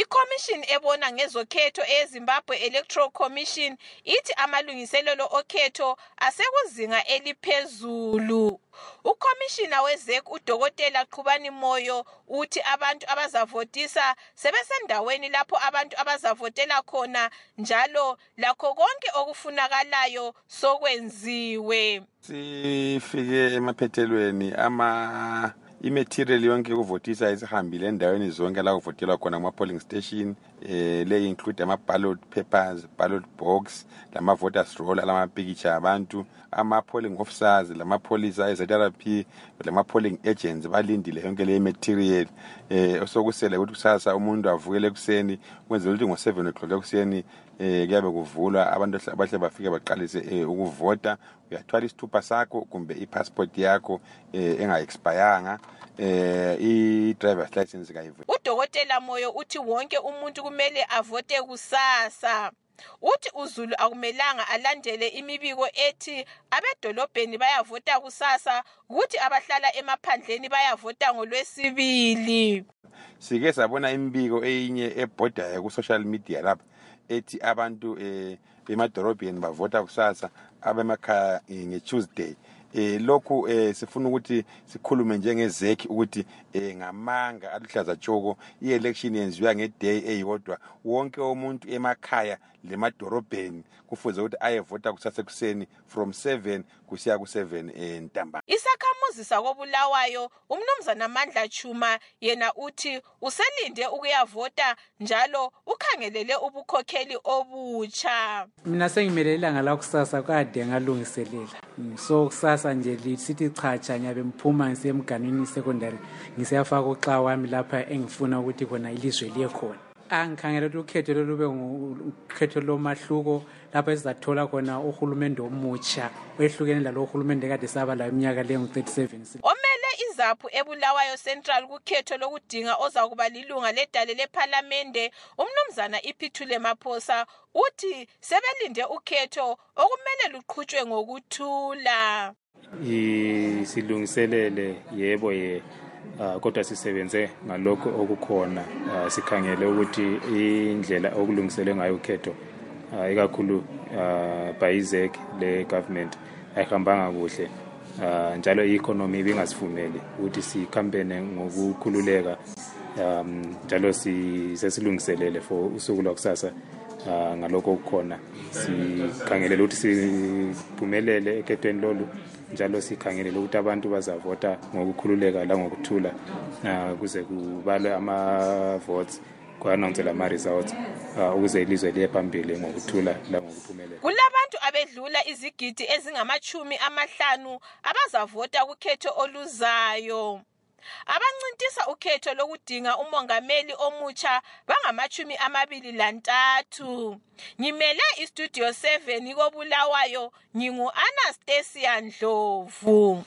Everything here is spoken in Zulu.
ikhomishini ebona ngezokhetho eyezimbabwe electoral commission ithi amalungiselelo okhetho asekuzinga eliphezulu. Ukhomishina wezek udokotela qhubani moyo uthi abantu abazavotisa sebesendaweni lapho abantu abazavotela khona njalo lakho konke okufunakalayo sokwenziwe. Sifike emaphethelweni ama imaterial yonke yokuvotisa isihambile endaweni zonke la kuvotelwa khona kuma-polling station eh le include ama-ballot papers ballot box lama-voters roll alamapikitsha abantu ama-polling officers lamapholisa e-zrp lama-polling agents balindile yonke le material eh osokusele ukuthi kusasa umuntu avukele ekuseni kwenzela ukuthi ngo-seven o'clock ekuseni eh kuyabe kuvulwa abantu abahle bafike baqalise eh, ukuvota uyathwala isithupha sakho kumbe ipassport yakho eh enga-expiranga eh i-driver's license kayivu. Udokotela moyo uthi wonke umuntu kumele avote kusasa. Uthi uzulu akumelanga alandele imibiko ethi abedolobheni bayavota kusasa kuthi abahlala emaphandleni bayavota ngolwesibili. Sike sabona imibiko eyinye ebhodayo ku-social media lapha ethi abantu eh bemadorobheni bavota kusasa abemakhaya nge-tuesday eh lokhu eh sifuna ukuthi sikhulume njengezekhi ukuthi eh ngamanga aluhlaza tshoko i-election yenziwa ngeday eyodwa wonke umuntu emakhaya lemadorobheni kufuze ukuthi ayevota kusasa ekuseni from 7 kusiya ku7 eh ntambama. Isakhamuzi sakobulawayo umnumzana mandla chuma yena uthi uselinde ukuyavota njalo ukhangelele ubukhokheli obutsha. Mina sengimelele ilanga lakusasa kade ngalungiselela so kusasa nje lisithi chacha ngiyabe ngiphuma ngisiya emganwini secondary ngisiyafaka uxa wami lapha engifuna ukuthi khona ilizwe liye khona. Angikhangela ukuthi ukhetho lolube ukhetho lomahluko lapho esizathola khona uhulumende omutsha wehlukene lalo uhulumende kade saba layo iminyaka leyo ngu-37 omele izaphu ebulawayo central kukhetho lokudinga ozakuba lilunga ledale lephalamende. Umnumzana iphithule maphosa uthi sebelinde ukhetho okumele luqhutshwe ngokuthula. Silungiselele yebo ye uh, kodwa sisebenze ngalokho okukhona uh, sikhangele ukuthi indlela okulungiselwe ngayo ukhetho uh, ikakhulu uh, by izek le government ayihambanga kuhle. Uh, njalo i-economy ibingasivumeli ukuthi sikhampene ngokukhululeka um njalo sesilungiselele for usuku lwakusasa uh, ngalokho okukhona. Sikhangelele ukuthi siphumelele ekhethweni lolu njalo sikhangelele ukuthi abantu bazavota ngokukhululeka langokuthula uh, kuze kubalwe ama-votes kwanonsela ama-results uh, ukuze ilizwe liye phambili ngokuthula langokuphumelela kulabantu abedlula izigidi ezingamachumi amahlanu abazavota kukhetho oluzayo. Abancintisa ukhetho lokudinga umongameli omutsha bangamachumi amabili lantathu. Ngimele istudio 7 kobulawayo ngingu-anastasia ndlovu.